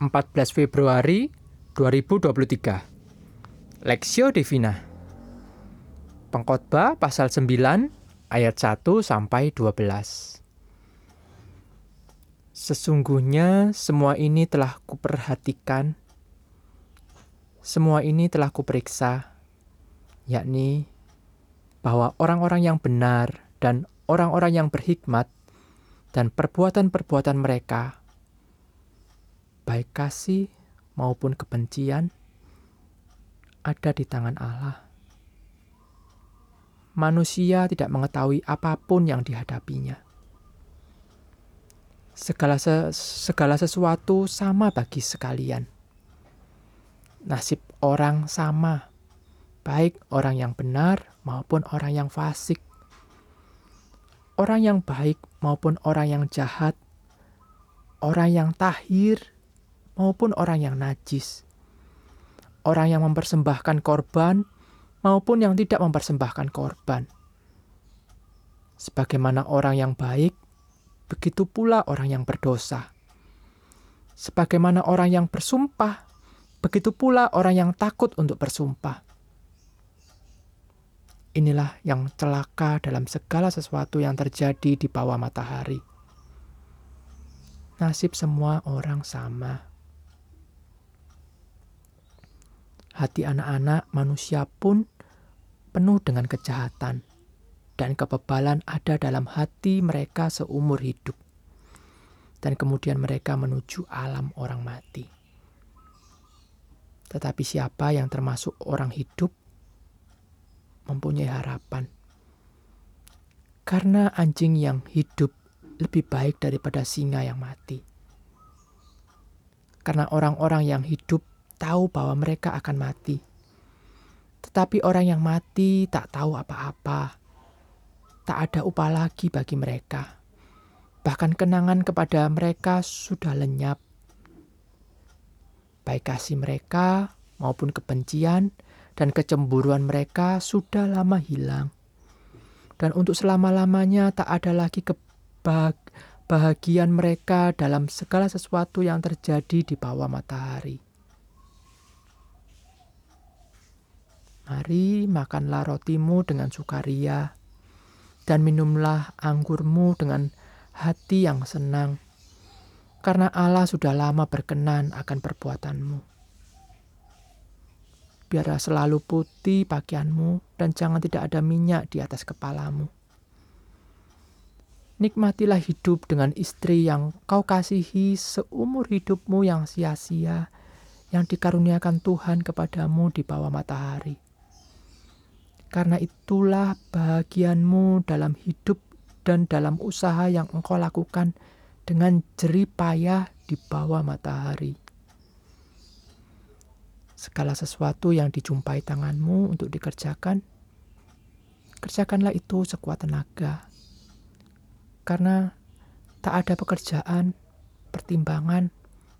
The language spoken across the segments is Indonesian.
14 Februari 2023 Lexio Divina. Pengkhotbah pasal 9 ayat 1 sampai 12 Sesungguhnya semua ini telah kuperhatikan. Semua ini telah kuperiksa yakni bahwa orang-orang yang benar dan orang-orang yang berhikmat dan perbuatan-perbuatan mereka baik kasih maupun kebencian ada di tangan Allah. Manusia tidak mengetahui apa pun yang dihadapinya. Segala, se segala sesuatu sama bagi sekalian. Nasib orang sama, baik orang yang benar maupun orang yang fasik. Orang yang baik maupun orang yang jahat, orang yang tahir maupun orang yang najis, orang yang mempersembahkan korban maupun yang tidak mempersembahkan korban. Sebagaimana orang yang baik, begitu pula orang yang berdosa. Sebagaimana orang yang bersumpah, begitu pula orang yang takut untuk bersumpah. Inilah yang celaka dalam segala sesuatu yang terjadi di bawah matahari. Nasib semua orang sama hati anak-anak manusia pun penuh dengan kejahatan, dan kebebalan ada dalam hati mereka seumur hidup. Dan kemudian mereka menuju alam orang mati. Tetapi siapa yang termasuk orang hidup mempunyai harapan. Karena anjing yang hidup lebih baik daripada singa yang mati. Karena orang-orang yang hidup tahu bahwa mereka akan mati. Tetapi orang yang mati tak tahu apa-apa. Tak ada upah lagi bagi mereka. Bahkan kenangan kepada mereka sudah lenyap. Baik kasih mereka maupun kebencian dan kecemburuan mereka sudah lama hilang. Dan untuk selama-lamanya tak ada lagi kebahagiaan mereka dalam segala sesuatu yang terjadi di bawah matahari. Mari makanlah rotimu dengan sukaria, dan minumlah anggurmu dengan hati yang senang, karena Allah sudah lama berkenan akan perbuatanmu. Biarlah selalu putih pakaianmu, dan jangan tidak ada minyak di atas kepalamu. Nikmatilah hidup dengan istri yang kau kasihi seumur hidupmu yang sia-sia, yang dikaruniakan Tuhan kepadamu di bawah matahari karena itulah bahagianmu dalam hidup dan dalam usaha yang engkau lakukan dengan jerih payah di bawah matahari. Segala sesuatu yang dijumpai tanganmu untuk dikerjakan, kerjakanlah itu sekuat tenaga. Karena tak ada pekerjaan, pertimbangan,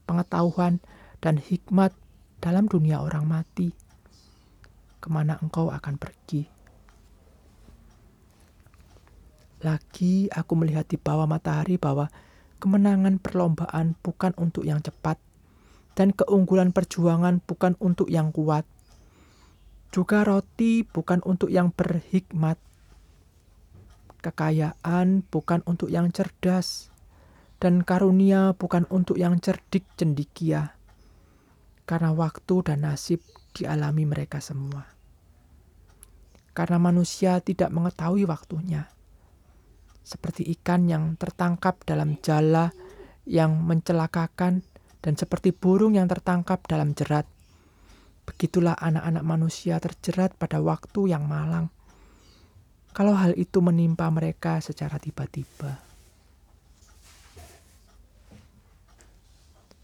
pengetahuan, dan hikmat dalam dunia orang mati ke mana engkau akan pergi. Lagi aku melihat di bawah matahari bahwa kemenangan perlombaan bukan untuk yang cepat, dan keunggulan perjuangan bukan untuk yang kuat. Juga roti bukan untuk yang berhikmat. Kekayaan bukan untuk yang cerdas, dan karunia bukan untuk yang cerdik cendikia. Karena waktu dan nasib dialami mereka semua. Karena manusia tidak mengetahui waktunya. Seperti ikan yang tertangkap dalam jala yang mencelakakan dan seperti burung yang tertangkap dalam jerat. Begitulah anak-anak manusia terjerat pada waktu yang malang. Kalau hal itu menimpa mereka secara tiba-tiba.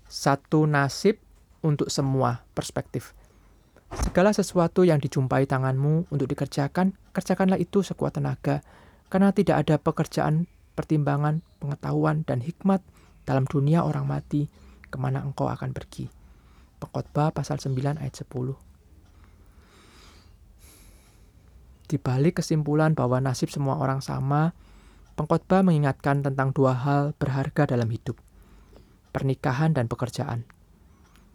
Satu nasib untuk semua perspektif. Segala sesuatu yang dijumpai tanganmu untuk dikerjakan, kerjakanlah itu sekuat tenaga, karena tidak ada pekerjaan, pertimbangan, pengetahuan, dan hikmat dalam dunia orang mati, ke mana engkau akan pergi. Pengkhotbah pasal 9 ayat 10. Di balik kesimpulan bahwa nasib semua orang sama, pengkhotbah mengingatkan tentang dua hal berharga dalam hidup, pernikahan dan pekerjaan.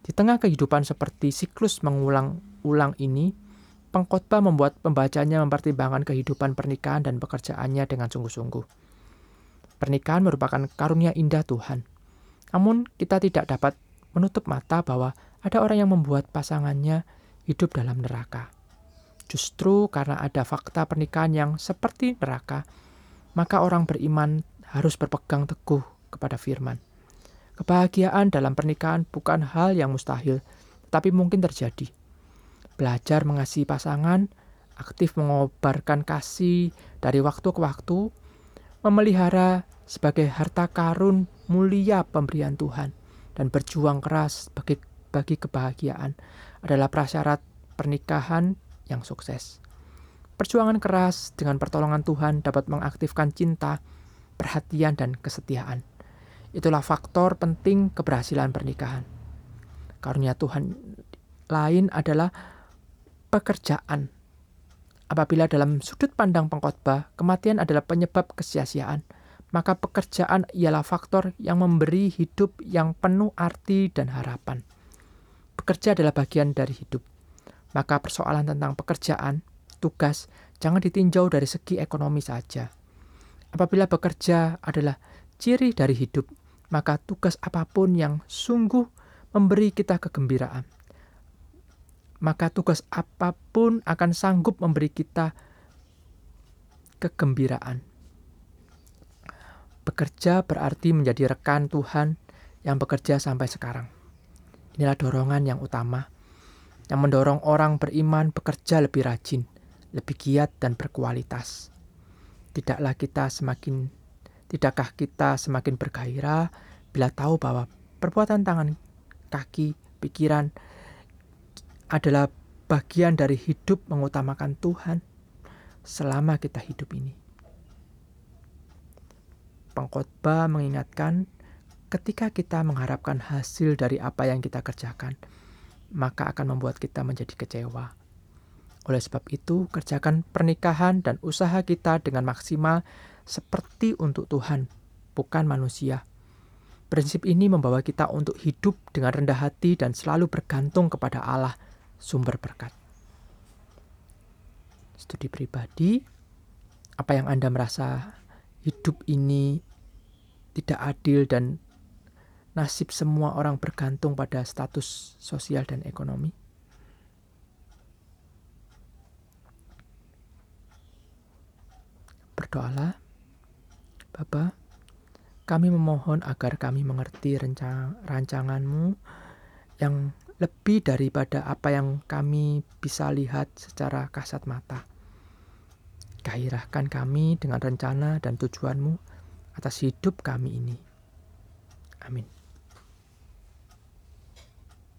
Di tengah kehidupan seperti siklus mengulang-ulang ini, pengkhotbah membuat pembacanya mempertimbangkan kehidupan pernikahan dan pekerjaannya dengan sungguh-sungguh. Pernikahan merupakan karunia indah Tuhan. Namun, kita tidak dapat menutup mata bahwa ada orang yang membuat pasangannya hidup dalam neraka. Justru karena ada fakta pernikahan yang seperti neraka, maka orang beriman harus berpegang teguh kepada firman. Kebahagiaan dalam pernikahan bukan hal yang mustahil, tapi mungkin terjadi. Belajar mengasihi pasangan, aktif mengobarkan kasih dari waktu ke waktu, memelihara sebagai harta karun mulia pemberian Tuhan, dan berjuang keras bagi, bagi kebahagiaan adalah prasyarat pernikahan yang sukses. Perjuangan keras dengan pertolongan Tuhan dapat mengaktifkan cinta, perhatian, dan kesetiaan. Itulah faktor penting keberhasilan pernikahan. Karunia Tuhan lain adalah pekerjaan. Apabila dalam sudut pandang pengkhotbah, kematian adalah penyebab kesia-siaan, maka pekerjaan ialah faktor yang memberi hidup yang penuh arti dan harapan. Bekerja adalah bagian dari hidup. Maka persoalan tentang pekerjaan tugas jangan ditinjau dari segi ekonomi saja. Apabila bekerja adalah ciri dari hidup, maka tugas apa pun yang sungguh memberi kita kegembiraan, maka tugas apa pun akan sanggup memberi kita kegembiraan. Bekerja berarti menjadi rekan Tuhan yang bekerja sampai sekarang. Inilah dorongan yang utama yang mendorong orang beriman bekerja lebih rajin, lebih giat dan berkualitas. Tidaklah kita semakin tidakkah kita semakin bergairah bila tahu bahwa perbuatan tangan, kaki, pikiran adalah bagian dari hidup mengutamakan Tuhan selama kita hidup ini. Pengkhotbah mengingatkan ketika kita mengharapkan hasil dari apa yang kita kerjakan, maka akan membuat kita menjadi kecewa oleh sebab itu, kerjakan pernikahan dan usaha kita dengan maksimal seperti untuk Tuhan, bukan manusia. Prinsip ini membawa kita untuk hidup dengan rendah hati dan selalu bergantung kepada Allah, sumber berkat. Studi pribadi, apa yang Anda merasa hidup ini tidak adil dan nasib semua orang bergantung pada status sosial dan ekonomi? Berdoalah, Bapa, kami memohon agar kami mengerti rancanganmu yang lebih daripada apa yang kami bisa lihat secara kasat mata. Gairahkan kami dengan rencana dan tujuanmu atas hidup kami ini. Amin.